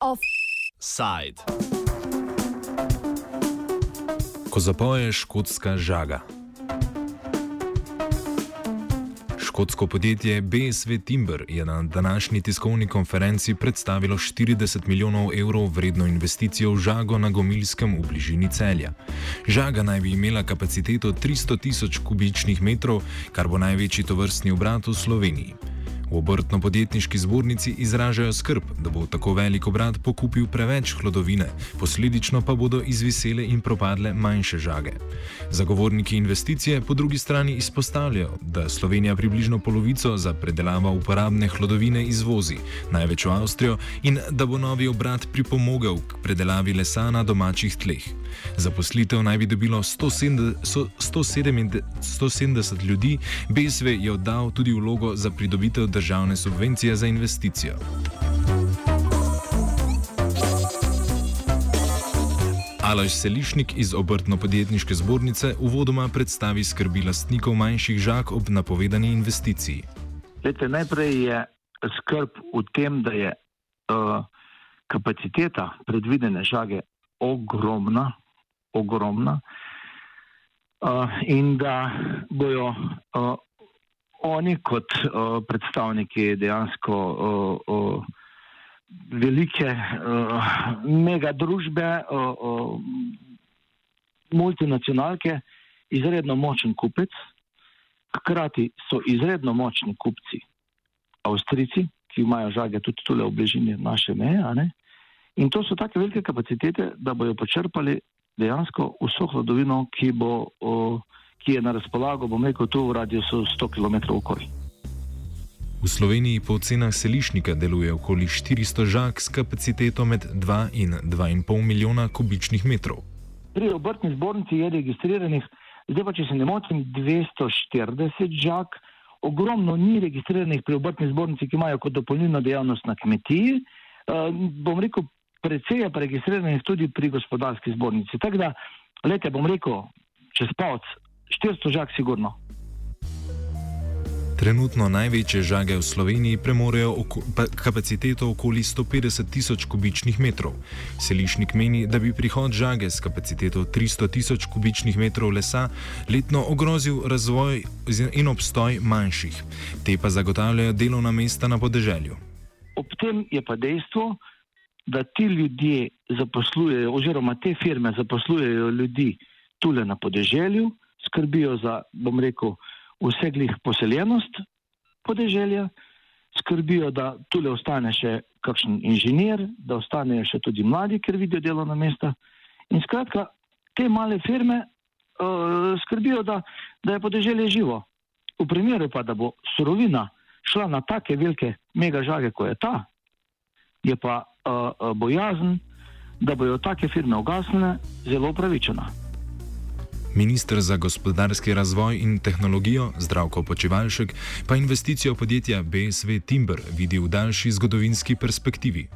Offside. Ko zapoje škotska žaga. Škotsko podjetje BSV Timber je na današnji tiskovni konferenci predstavilo 40 milijonov evrov vredno investicijo v žago na Gomilskem v bližini celja. Žaga naj bi imela kapaciteto 300 tisoč kubičnih metrov, kar bo največji tovrstni obrat v Sloveniji. V obrtno-podjetniški zbornici izražajo skrb, da bo tako velik obrat pokupil preveč hlodovine, posledično pa bodo izvisele in propadle manjše žage. Zagovorniki investicije po drugi strani izpostavljajo, da Slovenija približno polovico za predelavo uporabne hlodovine izvozi, največ v Avstrijo, in da bo novi obrat pripomogel k predelavi lesa na domačih tleh. Zaposlitev naj bi dobilo 170, 170 ljudi, BSV je oddal tudi vlogo za pridobitev državne subvencije za investicijo. Aloš Selišnik iz obrtno-podjetniške zbornice uvodoma predstavi skrbi lastnikov manjših žak ob napovedani investiciji. Lete, najprej je skrb v tem, da je uh, kapaciteta predvidene žage ogromna, ogromna uh, in da bojo uh, oni kot uh, predstavniki dejansko uh, uh, velike uh, mega družbe, uh, uh, multinacionalke, izredno močen kupec, hkrati so izredno močni kupci Avstrici, ki imajo žage tudi tule v bližini naše meje. In to so tako velike kapacitete, da bojo počrpali dejansko vso hladovino, ki, bo, o, ki je na razpolago, bom rekel, tu v radiusu 100 km okoli. V Sloveniji po ocenah selišnika deluje okoli 400 žag s kapaciteto med 2 in 2,5 milijona kubičnih metrov. Pri obrtni zbornici je registriranih, zdaj pa če se ne motim, 240 žag. Ogromno ni registriranih pri obrtni zbornici, ki imajo kot dopolnilno dejavnost na kmetiji. Uh, bom rekel, precej je pa registriranih tudi pri gospodarski zbornici. Tako da, lete, bom rekel, čez palc, 400 žag sigurno. Trenutno največje žage v Sloveniji premorejo oko, kapaciteto okoli 150 tisoč kubičnih metrov. Selišnik meni, da bi prihod žage s kapaciteto 300 tisoč kubičnih metrov lesa letno ogrozil razvoj in obstoj manjših. Te pa zagotavljajo delovna mesta na podeželju. Ob tem je pa dejstvo, da ti ljudje zaposlujejo, oziroma te firme zaposlujejo ljudi tule na podeželju, skrbijo za, bom rekel, vseglih poseljenost podeželja, skrbijo, da tule ostane še kakšen inženir, da ostanejo še tudi mladi, ker vidijo delovna mesta. In skratka, te male firme uh, skrbijo, da, da je podeželje živo. V primeru pa, da bo surovina šla na take velike megažage, kot je ta, je pa uh, bojazen, da bojo take firme ugasnile, zelo upravičena. Ministr za gospodarski razvoj in tehnologijo Zdravko Počivalšek pa investicijo podjetja BSV Timber vidi v daljši zgodovinski perspektivi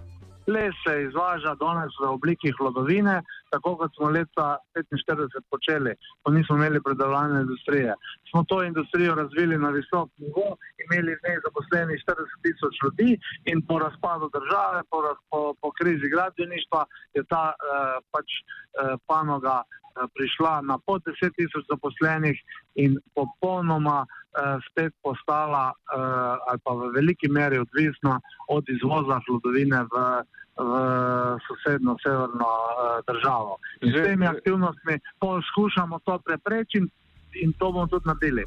les se izvaža danes v obliki hladovine, tako kot smo leta 1945 počeli, ko nismo imeli predelovalne industrije. Smo to industrijo razvili na visok nivo, imeli v njej zaposlenih 40 tisoč ljudi in po razpadu države, po, po, po krizi gradbeništva je ta eh, pač eh, panoga eh, prišla na pod 10 tisoč zaposlenih in popolnoma eh, spet postala eh, ali pa v veliki meri odvisna od izvoza hladovine v v sosedno severno uh, državo. In s temi aktivnostmi poskušamo to preprečiti in to bomo tudi naredili.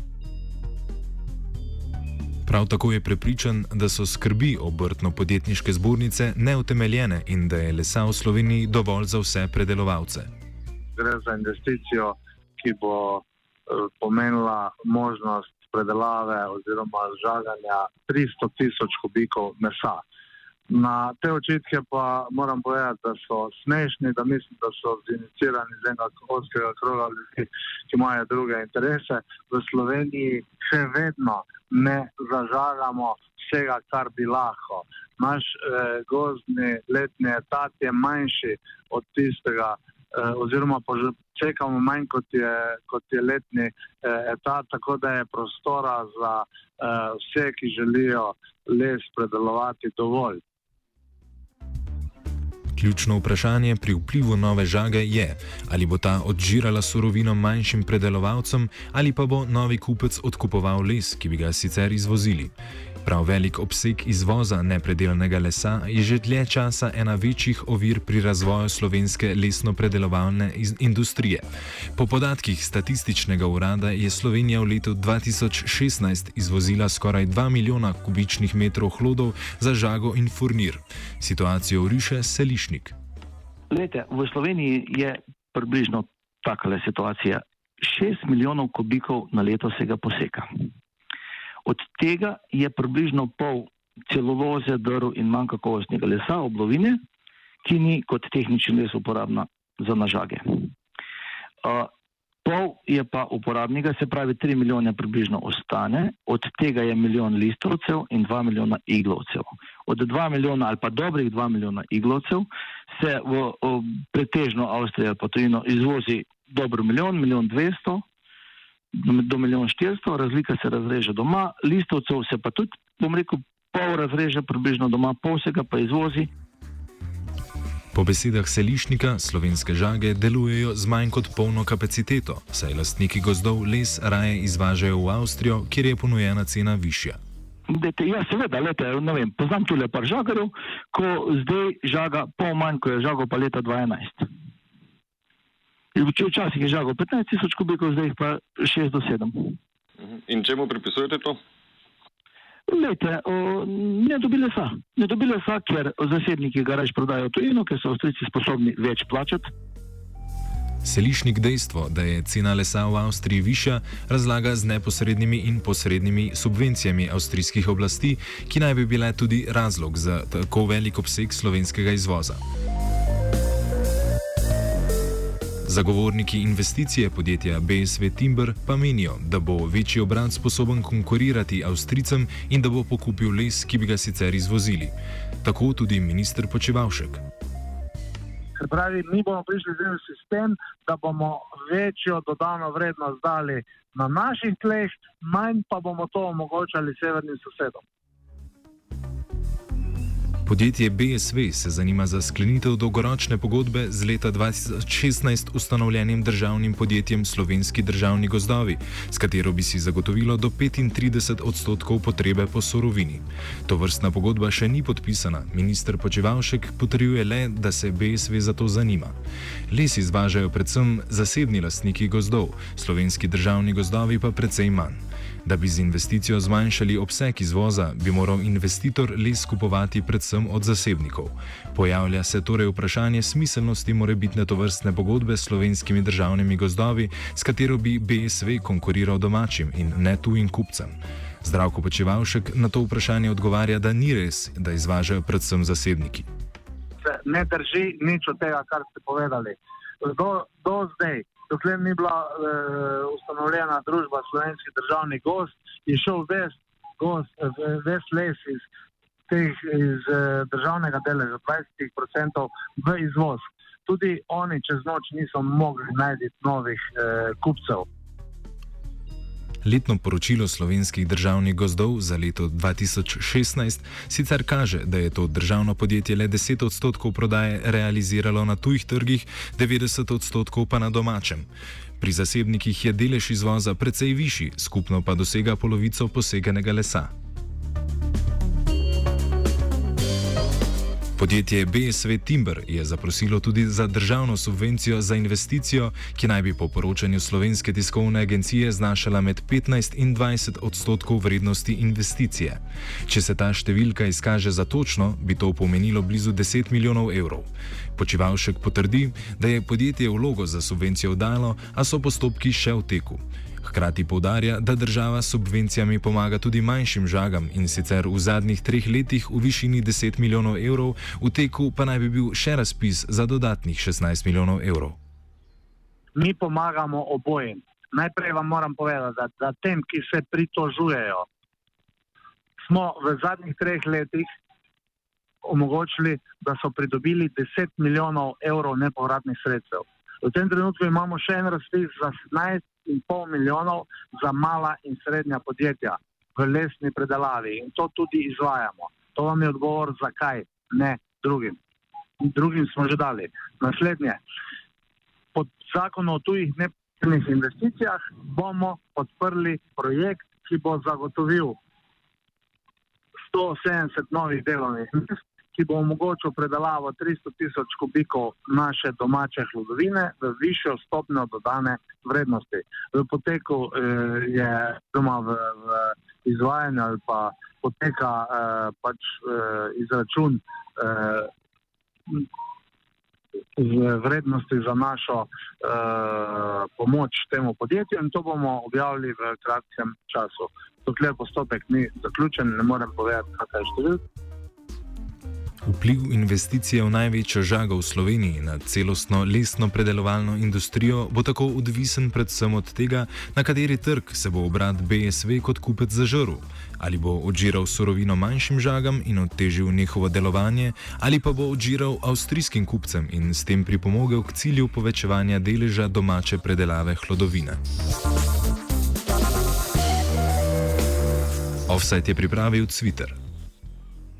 Prav tako je prepričan, da so skrbi obrtno-podjetniške zbornice neutemeljene in da je lesa v Sloveniji dovolj za vse predelovalce. Gre za investicijo, ki bo uh, pomenila možnost predelave oziroma žaganja 300 tisoč kubikov mesa. Na te očitke pa moram povedati, da so smešni, da mislim, da so zinicirani z enega oskega kroga ljudi, ki imajo druge interese. V Sloveniji še vedno ne zažagamo vsega, kar bi lahko. Naš eh, gozdni letni etat je manjši od tistega, oziroma čekamo manj kot je, kot je letni etat, tako da je prostora za vse, ki želijo les predelovati, dovolj. Ključno vprašanje pri vplivu nove žage je, ali bo ta odžirala surovino manjšim predelovalcem ali pa bo novi kupec odkupoval les, ki bi ga sicer izvozili. Prav velik obseg izvoza nepredelanega lesa je že dlje časa ena večjih ovir pri razvoju slovenske lesno-predelovalne industrije. Po podatkih statističnega urada je Slovenija v letu 2016 izvozila skoraj 2 milijona kubičnih metrov hlodov za žago in furnir. Situacijo riše Selišnik. Lete, v Sloveniji je približno takale situacija. 6 milijonov kubikov na leto se ga poseka. Od tega je približno pol celovoze, drv in manj kakovostnega lesa, oblovine, ki ni kot tehnični les uporabna za nažage. Uh, pol je pa uporabnega, se pravi, 3 milijone približno ostane, od tega je milijon listovcev in 2 milijona iglovcev. Od 2 milijona ali pa dobrih 2 milijona iglovcev se v, v pretežno Avstrijo ali pa tujino izvozi dobro milijon, milijon dvesto, do milijon 400, razlika se razreže doma, listovcev se pa tudi, bom rekel, pol razreže približno doma, pol se ga pa izvozi. Po besedah selišnika slovenske žage delujejo z manj kot polno kapaciteto, saj lastniki gozdov les raje izvažajo v Avstrijo, kjer je ponujena cena višja. Dete, ja, seveda, lete, vem, poznam tudi par žagarjev, ko zdaj žaga pol manj, kot je žago pa leta 2011. Včasih je žagal 15 tisoč kubikov, zdaj pa 6 do 7. Mhm. In čemu pripisujete to? Lete, o, ne dobi lesa. Ne dobi lesa, ker zasebniki ga reč prodajo tujino, ker so avstrijci sposobni več plačati. Selišnik dejstvo, da je cena lesa v Avstriji višja, razlaga z neposrednimi in posrednimi subvencijami avstrijskih oblasti, ki naj bi bile tudi razlog za tako velik obseg slovenskega izvoza. Zagovorniki investicije podjetja BSV Timber pa menijo, da bo večji obrat sposoben konkurirati Avstricem in da bo pokupil les, ki bi ga sicer izvozili. Tako tudi minister Počevalšek. Se pravi, mi bomo prišli v sistem, da bomo večjo dodano vrednost dali na naših tleh, manj pa bomo to omogočali severnim sosedom. Podjetje BSV se zanima za sklenitev dolgoročne pogodbe z leta 2016 ustanovljenim državnim podjetjem Slovenski državni gozdovi, s katero bi si zagotovilo do 35 odstotkov potrebe po sorovini. To vrstna pogodba še ni podpisana, minister Počevalšek potrjuje le, da se BSV za to zanima. Les izvažajo predvsem zasebni lastniki gozdov, Slovenski državni gozdovi pa precej manj. Da bi z investicijo zmanjšali obseg izvoza, bi moral investitor les kupovati predvsem od zasebnikov. Pojavlja se torej vprašanje smiselnosti morebitne tovrstne pogodbe s slovenskimi državnimi gozdovi, s katero bi BSV konkuriral domačim in ne tujim kupcem. Zdravko Počevalšek na to vprašanje odgovarja, da ni res, da izvažajo predvsem zasebniki. Ne drži nič od tega, kar ste povedali. Do, do zdaj dokler ni bila uh, ustanovljena družba Slovenski državni gost, je šel ves, gost, ves les iz, teh, iz uh, državnega deleža, 20% v izvoz. Tudi oni čez noč niso mogli najti novih uh, kupcev. Letno poročilo slovenskih državnih gozdov za leto 2016 sicer kaže, da je to državno podjetje le 10 odstotkov prodaje realiziralo na tujih trgih, 90 odstotkov pa na domačem. Pri zasebnikih je delež izvoza precej višji, skupno pa dosega polovico poseganega lesa. Podjetje BSV Timber je zaprosilo tudi za državno subvencijo za investicijo, ki naj bi po poročanju slovenske tiskovne agencije znašala med 15 in 20 odstotkov vrednosti investicije. Če se ta številka izkaže za točno, bi to pomenilo blizu 10 milijonov evrov. Počivalšek potrdi, da je podjetje vlogo za subvencijo dalo, a so postopki še v teku. Hkrati povdarja, da država s subvencijami pomaga tudi manjšim žagam in sicer v zadnjih treh letih v višini 10 milijonov evrov, v teku pa naj bi bil še razpis za dodatnih 16 milijonov evrov. Mi pomagamo obojem. Najprej vam moram povedati, da, da tem, ki se pritožujejo, smo v zadnjih treh letih omogočili, da so pridobili 10 milijonov evrov nepovratnih sredstev. V tem trenutku imamo še en razpis za 17,5 milijonov za mala in srednja podjetja v lesni predelavi in to tudi izvajamo. To vam je odgovor, zakaj ne drugim. Drugim smo že dali. Naslednje. Pod zakonom o tujih nepremičnih investicijah bomo podprli projekt, ki bo zagotovil 170 novih delovnih mest, ki bo omogočil predelavo 300 tisoč kubikov naše domače hlodovine v višjo stopnjo dodane vrednosti. V poteku eh, je doma v, v izvajanju ali pa poteka eh, pač eh, izračun eh, vrednosti za našo eh, pomoč temu podjetju in to bomo objavili v kratkem času. Dokler postopek ni zaključen, ne morem povedati, kakšna je številka. Vpliv investicije v največjo žago v Sloveniji na celostno lesno predelovalno industrijo bo tako odvisen predvsem od tega, na kateri trg se bo obrat BSV kot kupec zažrl. Ali bo odžiral surovino manjšim žagam in otežil njihovo delovanje, ali pa bo odžiral avstrijskim kupcem in s tem pripomogel k cilju povečevanja deleža domače predelave hlodovine. Offside je pripravil Twitter.